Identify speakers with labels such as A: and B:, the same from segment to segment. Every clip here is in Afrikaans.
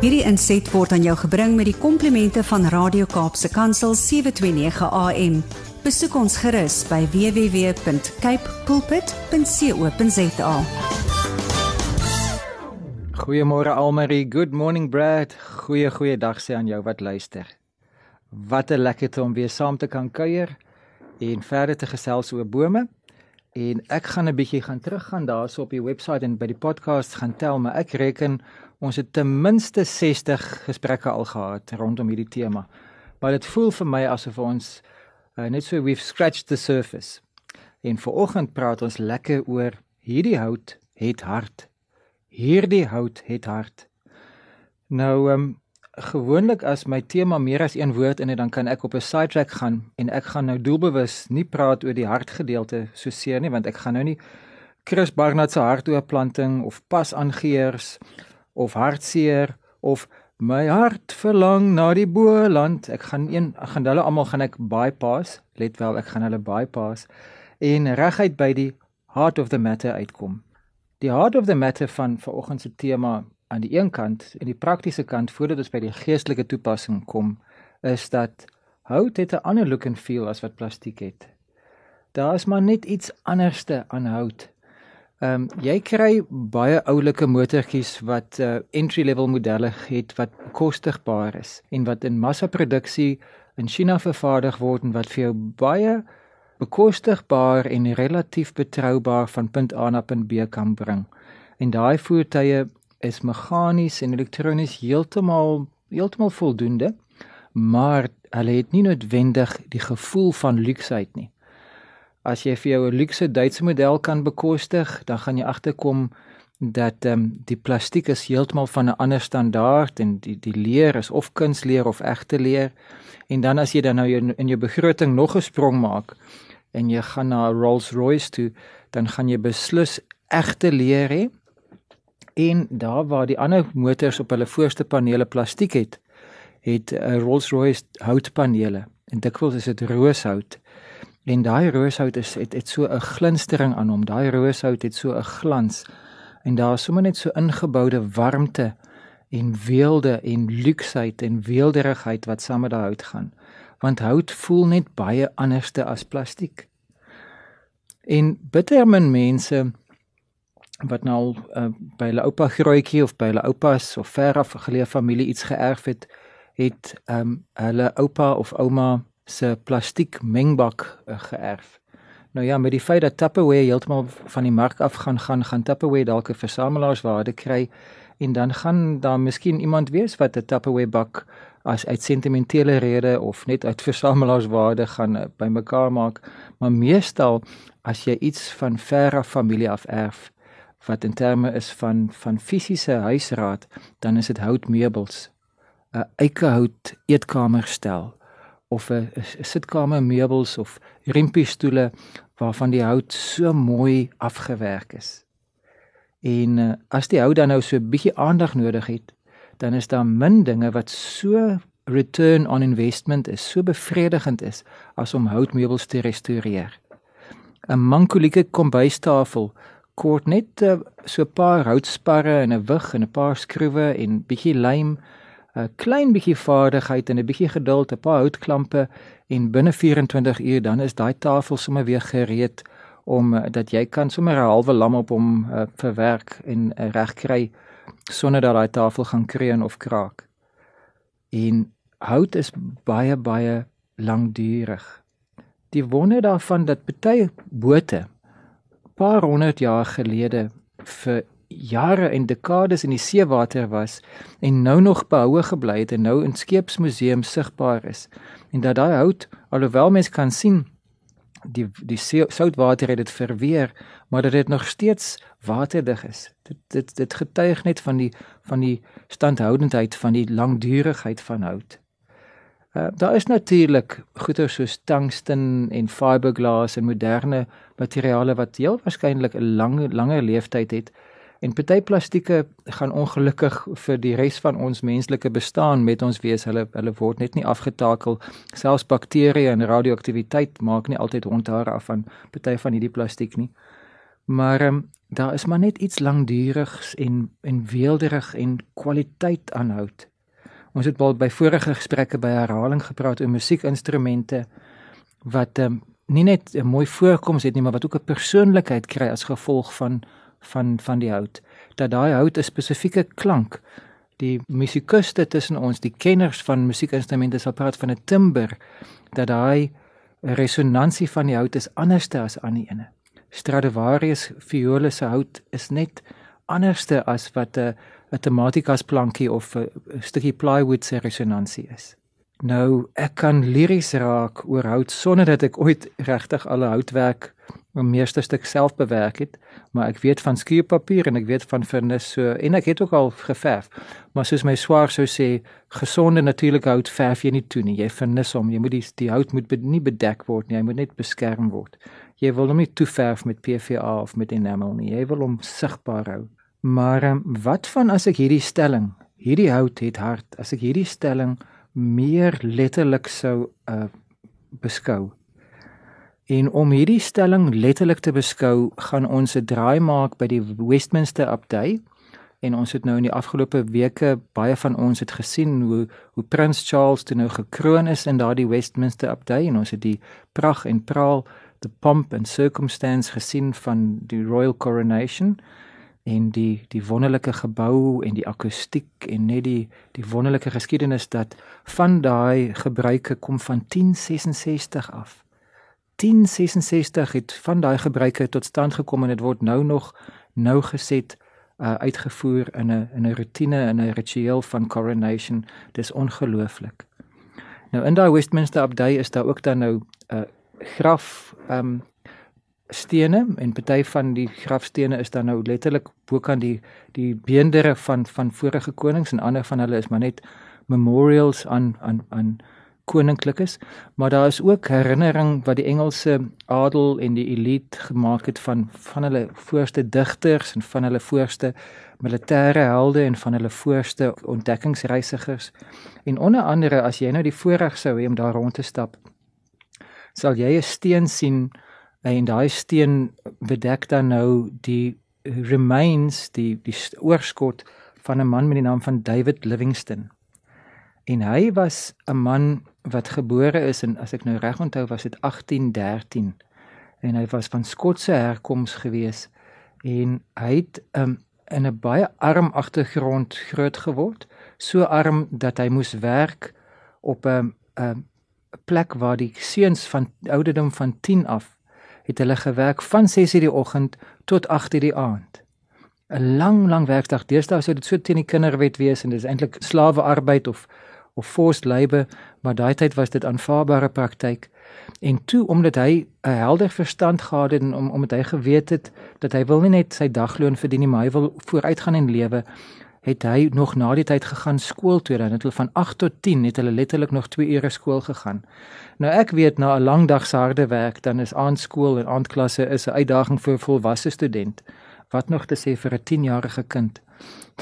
A: Hierdie inset word aan jou gebring met die komplimente van Radio Kaapse Kansel 729 AM. Besoek ons gerus by www.cape pulpit.co.za.
B: Goeiemôre Almarie, good morning Brad. Goeie goeie dag sê aan jou wat luister. Wat 'n lekker om weer saam te kan kuier en verder te gesels oor bome. En ek gaan 'n bietjie gaan teruggaan daarso op die webwerf en by die podcast gaan tel, maar ek reken ons het ten minste 60 gesprekke al gehad rondom hierdie tema. Maar dit voel vir my asof ons uh, net so we've scratched the surface. En vanoggend praat ons lekker oor hierdie hout het hart. Hierdie hout het hart. Nou um, gewoonlik as my tema meer as een woord in het dan kan ek op 'n sidetrack gaan en ek gaan nou doelbewus nie praat oor die hartgedeelte so seer nie want ek gaan nou nie Chris Barnard se hartoortplanting of pas aangeheers of hartseer of my hart verlang na die boland ek gaan een ek gaan hulle almal gaan ek bypass let wel ek gaan hulle bypass en reguit by die heart of the matter uitkom die heart of the matter van vanoggend se tema aan die een kant en die praktiese kant voordat ons by die geestelike toepassing kom is dat hout het 'n ander look and feel as wat plastiek het. Daar is maar net iets anderste aan hout. Ehm um, jy kry baie oulike motortjies wat uh, entry level modelle het wat kostigbaar is en wat in massaproduksie in China vervaardig word en wat vir jou baie bekostigbaar en relatief betroubaar van punt A na punt B kan bring. En daai voertuie is meganies en elektronies heeltemal heeltemal voldoende, maar hulle het nie noodwendig die gevoel van luksheid nie. As jy vir jou 'n luukse Duitse model kan bekostig, dan gaan jy agterkom dat ehm um, die plastiek is heeltemal van 'n ander standaard en die die leer is of kunsleer of egte leer. En dan as jy dan nou jou, in jou begroting nog 'n sprong maak en jy gaan na Rolls-Royce toe, dan gaan jy beslis egte leer hê en daar waar die ander motors op hulle voorste panele plastiek het, het 'n uh, Rolls-Royce houtpanele en dikwels is dit rooshout. En daai rooshout is het, het so 'n glinstering aan hom. Daai rooshout het so 'n glans. En daar is sommer net so ingeboude warmte en weelde en luksheid en weelderigheid wat saam met daai hout gaan. Want hout voel net baie anderste as plastiek. En bitter min mense wat nou uh, by hulle oupa grootjie of by hulle oupas of ver af geleë familie iets geërf het, het ehm um, hulle oupa of ouma se plastiek mengbak uh, geërf. Nou ja, met die feit dat Tupperware heeltemal van die mark af gaan gaan, gaan Tupperware dalk 'n versamelaarswaarde kry en dan gaan daar miskien iemand wees wat 'n Tupperware bak as uit sentimentele redes of net uit versamelaarswaarde gaan uh, bymekaar maak, maar meestal as jy iets van ver af familie af erf, wat in terme is van van fisiese huisraad, dan is dit houtmeubels. 'n Eikehout eetkamerstel of 'n sitkamer meubels of riempiestoele waarvan die hout so mooi afgewerk is. En uh, as die hout dan nou so 'n bietjie aandag nodig het, dan is daar min dinge wat so return on investment is, so bevredigend is as om houtmeubels te restoreer. 'n Mankolieke kombuistafel kort net uh, so 'n paar houtsparre en 'n wig en 'n paar skroewe en bietjie lijm, 'n klein bietjie vaardigheid en 'n bietjie geduld, 'n paar houtklampe en binne 24 uur dan is daai tafel sommer weer gereed om uh, dat jy kan sommer 'n halwe lam op hom uh, verwerk en uh, regkry sonder dat daai tafel gaan kreun of kraak. En hout is baie baie langdurig. Die wonder daarvan dat baie bote paar honderd jaar gelede vir jare en dekades in die seewater was en nou nog behoue gebly het en nou in skeepsmuseum sigbaar is en dat daai hout alhoewel mens kan sien die die soutwater het dit verweer maar dat dit nog steeds waterdig is dit dit dit getuig net van die van die standhoudendheid van die langdurigheid van hout Uh, daar is natuurlik goeder soos tungsten en fiberglass en moderne materiale wat heel waarskynlik 'n lang langer lewensduur het. En party plastieke gaan ongelukkig vir die res van ons menslike bestaan met ons wees. Hulle hulle word net nie afgetakel. Selfs bakterieë en radioaktiwiteit maak nie altyd rondhare af van party van hierdie plastiek nie. Maar um, daar is maar net iets langdurigs en en weelderig en kwaliteit aan hout. Ons het al by vorige gesprekke by herhaling gepraat oor musiekinstrumente wat um, nie net 'n mooi voorkoms het nie, maar wat ook 'n persoonlikheid kry as gevolg van van van die hout. Dat daai hout 'n spesifieke klank die musikuste tussen ons, die kenners van musiekinstrumente sal praat van 'n timbre dat daai resonansie van die hout is anderste as aan die ene. Stradivarius viole se hout is net anderste as wat 'n 'n tematikas plankie of 'n stukkie plywood se resonansie is. Nou, ek kan liries raak oor hout sonder dat ek ooit regtig alle houtwerk 'n meeste stuk self bewerk het, maar ek weet van skuurpapier en ek weet van vernis so en ek het ook al geverf. Maar soos my swaar sou sê, gesonde natuurlike hout verf jy nie toe nie. Jy vernis hom. Jy moet die die hout moet nie bedek word nie. Hy moet net beskerm word. Jy wil hom nie toeverf met PVA of met enamel nie. Jy wil hom sigbaar hou. Maar um, wat van as ek hierdie stelling, hierdie hout het hart, as ek hierdie stelling meer letterlik sou uh, beskou? En om hierdie stelling letterlik te beskou, gaan ons 'n draai maak by die Westminster Abdij. En ons het nou in die afgelope weke baie van ons het gesien hoe hoe Prins Charles toe nou gekroon is in daardie Westminster Abdij en ons het die pragt en praal, the pomp and circumstance gesien van die royal coronation en die die wonderlike gebou en die akoestiek en net die die wonderlike geskiedenis dat van daai gebruike kom van 1066 af. 1066 het van daai gebruike tot stand gekom en dit word nou nog nou geset uh, uitgevoer in 'n in 'n rotine en 'n ritueel van coronation. Dis ongelooflik. Nou in daai Westminster Abdij is daar ook dan nou 'n uh, graf um stene en party van die grafstene is dan nou letterlik bokant die die beendere van van vorige konings en ander van hulle is maar net memorials aan aan aan koninklik is, maar daar is ook herinnering wat die Engelse adel en die elite gemaak het van van hulle voorste digters en van hulle voorste militêre helde en van hulle voorste ontdekkingsreisigers. En onder andere as jy nou die voorreg sou hê om daar rond te stap, sal jy 'n steen sien en daai steen bedek dan nou die remains die die oorskot van 'n man met die naam van David Livingstone. En hy was 'n man wat gebore is en as ek nou reg onthou was dit 1813 en hy was van Skotse herkoms gewees en hy het um, in 'n baie arm agtergrond groot geword so arm dat hy moes werk op 'n 'n plek waar die seuns van ouderdom van 10 af het hulle gewerk van 6:00 die oggend tot 8:00 die aand 'n lang lang werkdag deesdae sou dit so teen die kinderwet wees en dit is eintlik slawearbeid of of forced labour, maar daai tyd was dit aanvaarbare praktyk. En toe omdat hy 'n helder verstand gehad het en om omdat hy geweet het dat hy wil nie net sy dagloon verdien nie, maar hy wil vooruitgaan in lewe, het hy nog na die tyd gegaan skool toe dan het hulle van 8 tot 10 het hulle letterlik nog 2 ure skool gegaan. Nou ek weet na 'n lang dag se harde werk dan is aandskool en aandklasse is 'n uitdaging vir 'n volwasse student. Wat nog te sê vir 'n 10-jarige kind?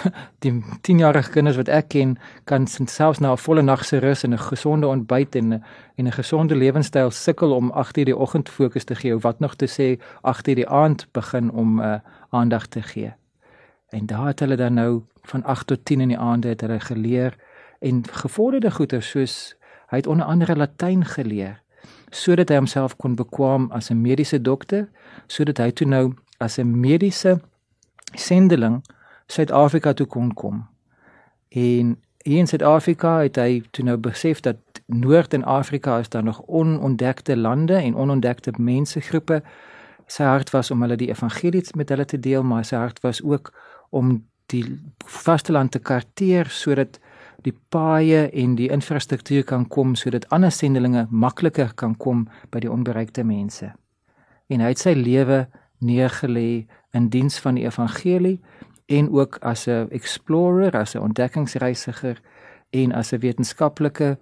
B: die 10-jarige kinders wat ek ken kan selfs na 'n volle nag se rus en 'n gesonde ontbyt en en 'n gesonde lewenstyl sukkel om 8:00 die oggend fokus te gee of wat nog te sê 8:00 die aand begin om uh, aandag te gee. En daar het hulle dan nou van 8 tot 10 in die aande het hulle geleer en gevorderde goeie soos hy het onder andere Latyn geleer sodat hy homself kon bekwam as 'n mediese dokter sodat hy toe nou as 'n mediese sendeling Suid-Afrika toe kon kom. En hier in Suid-Afrika het hy toe nou besef dat Noord en Afrika is daar nog onontdekte lande en onontdekte mensegroepe. Sy hart was om hulle die evangelie met hulle te deel, maar sy hart was ook om die vasteland te karteer sodat die paaie en die infrastruktuur kan kom sodat ander sendelinge makliker kan kom by die onbereikte mense. En hy het sy lewe neergelê in diens van die evangelie en ook as 'n explorer, as 'n ontdekkingsreisiger en as 'n wetenskaplike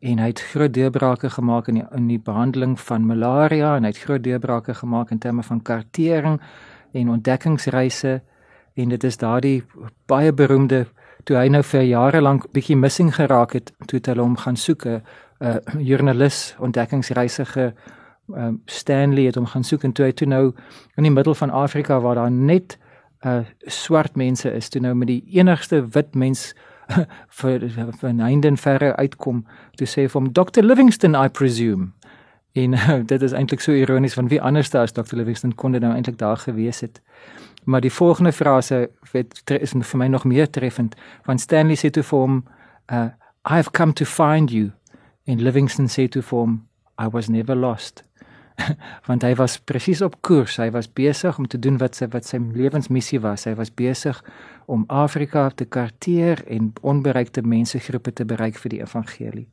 B: en hy het groot deurbrake gemaak in die, in die behandeling van malaria en hy het groot deurbrake gemaak in terme van kartering en ontdekkingsreise en dit is daardie baie beroemde toe hy nou vir jare lank bietjie missing geraak het toe hulle hom gaan soek 'n joernalis ontdekkingsreisiger um, Stanley het hom gaan soek en toe hy toe nou in die middel van Afrika waar daar net uh swart mense is toe nou met die enigste wit mens vir vir Nainden verre uitkom toe sê vir hom Dr Livingston I presume en uh, dit is eintlik so ironies van wie anders as Dr Livingston kon dit nou eintlik daar gewees het maar die volgende frase het, is vir my nog meer treffend want Stanley sê toe vir hom uh I've come to find you en Livingston sê toe vir hom I was never lost want hy was presies op koers. Hy was besig om te doen wat sy wat sy lewensmissie was. Hy was besig om Afrika te karteer en onbereikte mensegroepe te bereik vir die evangelie.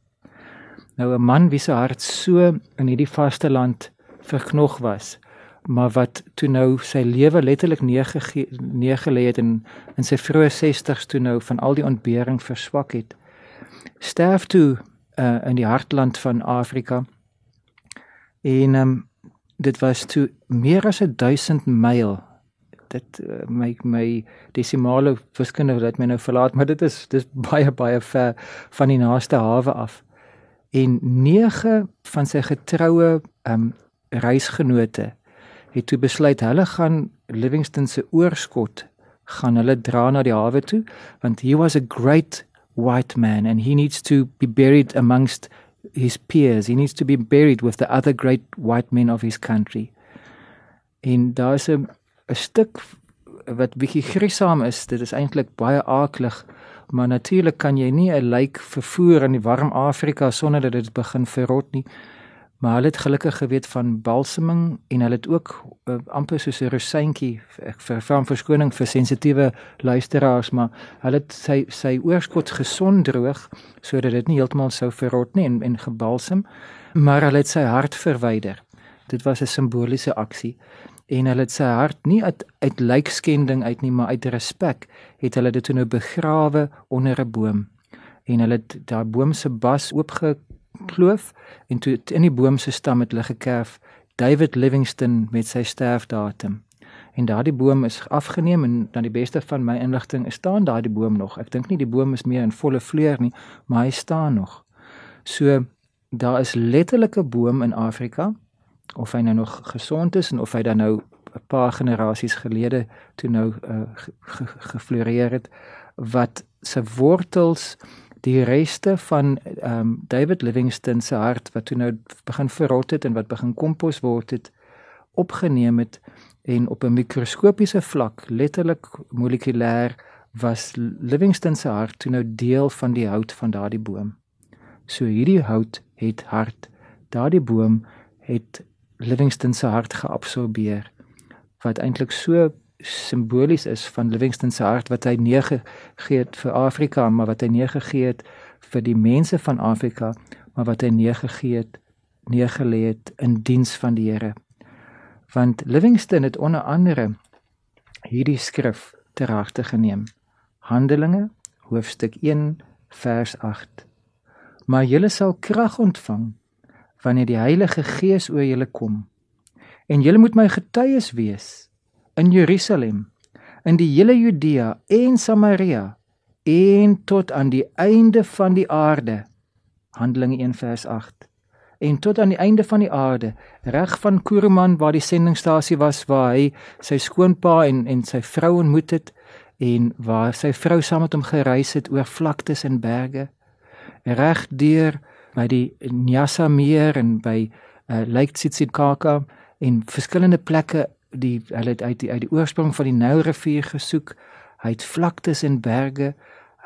B: Nou 'n man wie se hart so in hierdie vaste land verknog was, maar wat toe nou sy lewe letterlik neergelê het in in sy vroeë 60's toe nou van al die ontbering verswak het. Sterf toe uh, in die hartland van Afrika En um, dit was toe meer as 1000 myl. Dit uh, my my desimale wiskunde het my nou verlaat, maar dit is dis baie baie ver van die naaste hawe af. En 9 van sy getroue ehm um, reisgenote het toe besluit hulle gaan Livingston se oorskot gaan hulle dra na die hawe toe want he was a great white man and he needs to be buried amongst his peers. He needs to be buried with the other great white men of his country. En daar's 'n 'n stuk wat bietjie griesaam is. Dit is eintlik baie aaklig, maar natuurlik kan jy nie 'n lijk vervoer in die warm Afrika sonder dat dit begin verrot nie. Maar hulle het gelukkig geweet van balseming en hulle het ook uh, amper soos 'n rosyntjie ek vir van verskoning vir sensitiewe luisteraars, maar hulle het sy sy oorskot gesond droog sodat dit nie heeltemal sou verrot nie en en gebalsem, maar hulle het sy hart verwyder. Dit was 'n simboliese aksie en hulle het sy hart nie uit uit lijkskending uit nie, maar uit respek het hulle dit toe nou begrawe onder 'n boom. En hulle het daai boom se bas oopge kloof en toe in die boom se stam het hulle gekerf David Livingston met sy sterfdatum. En daardie boom is afgeneem en dan die beste van my inligting staan daardie boom nog. Ek dink nie die boom is meer in volle vleur nie, maar hy staan nog. So daar is letterlik 'n boom in Afrika of hy nou nog gesond is en of hy dan nou 'n paar generasies gelede toe nou uh, gefloreer het wat se wortels die reste van ehm um, David Livingstone se hart wat toe nou begin verrot het en wat begin kompos word het opgeneem het en op 'n mikroskopiese vlak letterlik molekulêr was Livingstone se hart toe nou deel van die hout van daardie boom. So hierdie hout het hart. Daardie boom het Livingstone se hart geabsorbeer wat eintlik so simbolies is van Livingstone se hart wat hy neergegee het vir Afrika, maar wat hy neergegee het vir die mense van Afrika, maar wat hy neergegee het, neergelê het in diens van die Here. Want Livingstone het onder andere hierdie skrif ter harte geneem. Handelinge hoofstuk 1 vers 8. Maar julle sal krag ontvang wanneer die Heilige Gees oor julle kom. En julle moet my getuies wees in Jerusalem, in die hele Judea en Samaria en tot aan die einde van die aarde. Handelinge 1 vers 8. En tot aan die einde van die aarde, reg van Kuruman waar die sendingstasie was waar hy sy skoonpa en en sy vrou ontmoet het en waar sy vrou saam met hom gereis het oor vlaktes en berge, reg deur by die Nyasa meer en by uh, Lake Tsitsikaka en verskillende plekke die hulle het uit die uit die oorsprong van die Nylrivier gesoek. Hy het vlaktes en berge.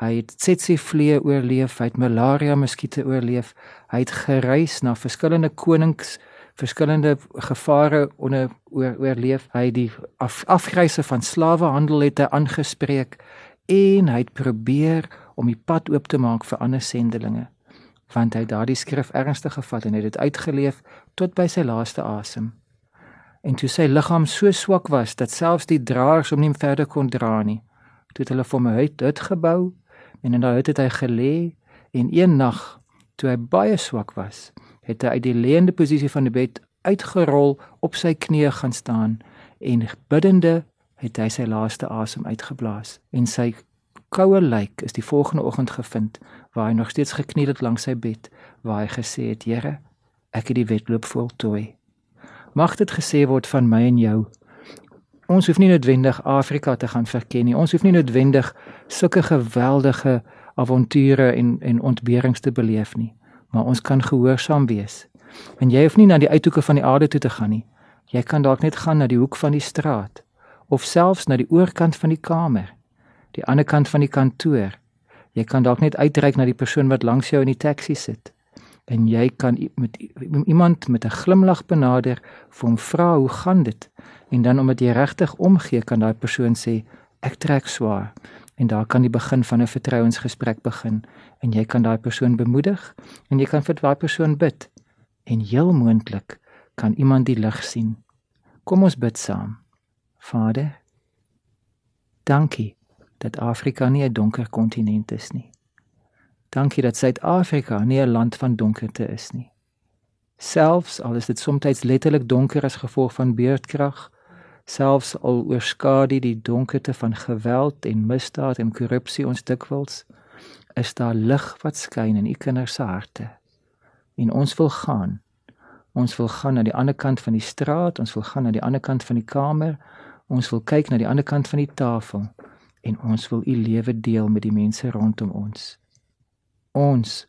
B: Hy het tsetse vliee oorleef, hy het malaria muskiete oorleef. Hy het gereis na verskillende konings, verskillende gevare onder oor, oorleef. Hy het die af, afgryse van slawehandel het hy aangespreek en hy het probeer om die pad oop te maak vir ander sendelinge want hy daardie skrif ernstig gevat en het dit uitgeleef tot by sy laaste asem. En toe sy liggaam so swak was dat selfs die draers hom nie verder kon dra nie, het hulle vir my hut uitgebou en in daai hut het hy gelê en een nag toe hy baie swak was, het hy uit die leende posisie van die bed uitgerol op sy knieë gaan staan en biddende het hy sy laaste asem uitgeblaas en sy koue lijk is die volgende oggend gevind waar hy nog steeds gekniel het langs sy bed waar hy gesê het Here ek het die wedloop voltooi Mag dit gesê word van my en jou. Ons hoef nie noodwendig Afrika te gaan verken nie. Ons hoef nie noodwendig sulke geweldige avonture en en ontberings te beleef nie, maar ons kan gehoorsaam wees. En jy hoef nie na die uithoeke van die aarde toe te gaan nie. Jy kan dalk net gaan na die hoek van die straat of selfs na die oorkant van die kamer, die ander kant van die kantoor. Jy kan dalk net uitreik na die persoon wat langs jou in die taxi sit. En jy kan met iemand met 'n glimlag benader, vir hom vra hoe gaan dit? En dan omdat jy regtig omgee, kan daai persoon sê ek trek swaar. En daar kan die begin van 'n vertrouensgesprek begin en jy kan daai persoon bemoedig en jy kan vir daai persoon bid. En heel moontlik kan iemand die lig sien. Kom ons bid saam. Vader, dankie dat Afrika nie 'n donker kontinent is nie. Dankie dat Suid-Afrika nie 'n land van donkerte is nie. Selfs al is dit soms letterlik donker as gevolg van beurtkrag, selfs al oorskadu die donkerte van geweld en misdaad en korrupsie ons dikwels, is daar lig wat skyn in u kinders se harte. En ons wil gaan. Ons wil gaan na die ander kant van die straat, ons wil gaan na die ander kant van die kamer, ons wil kyk na die ander kant van die tafel en ons wil u lewe deel met die mense rondom ons. Ons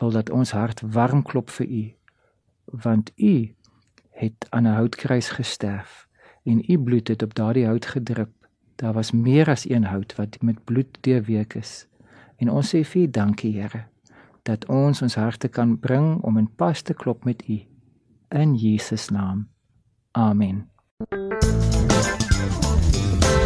B: wil dat ons hart warm klop vir u want u het aan 'n houtkruis gesterf en u bloed het op daardie hout gedrup. Daar was meer as een hout wat met bloed deurweek is. En ons sê vir u dankie Here dat ons ons harte kan bring om in pas te klop met u in Jesus naam. Amen.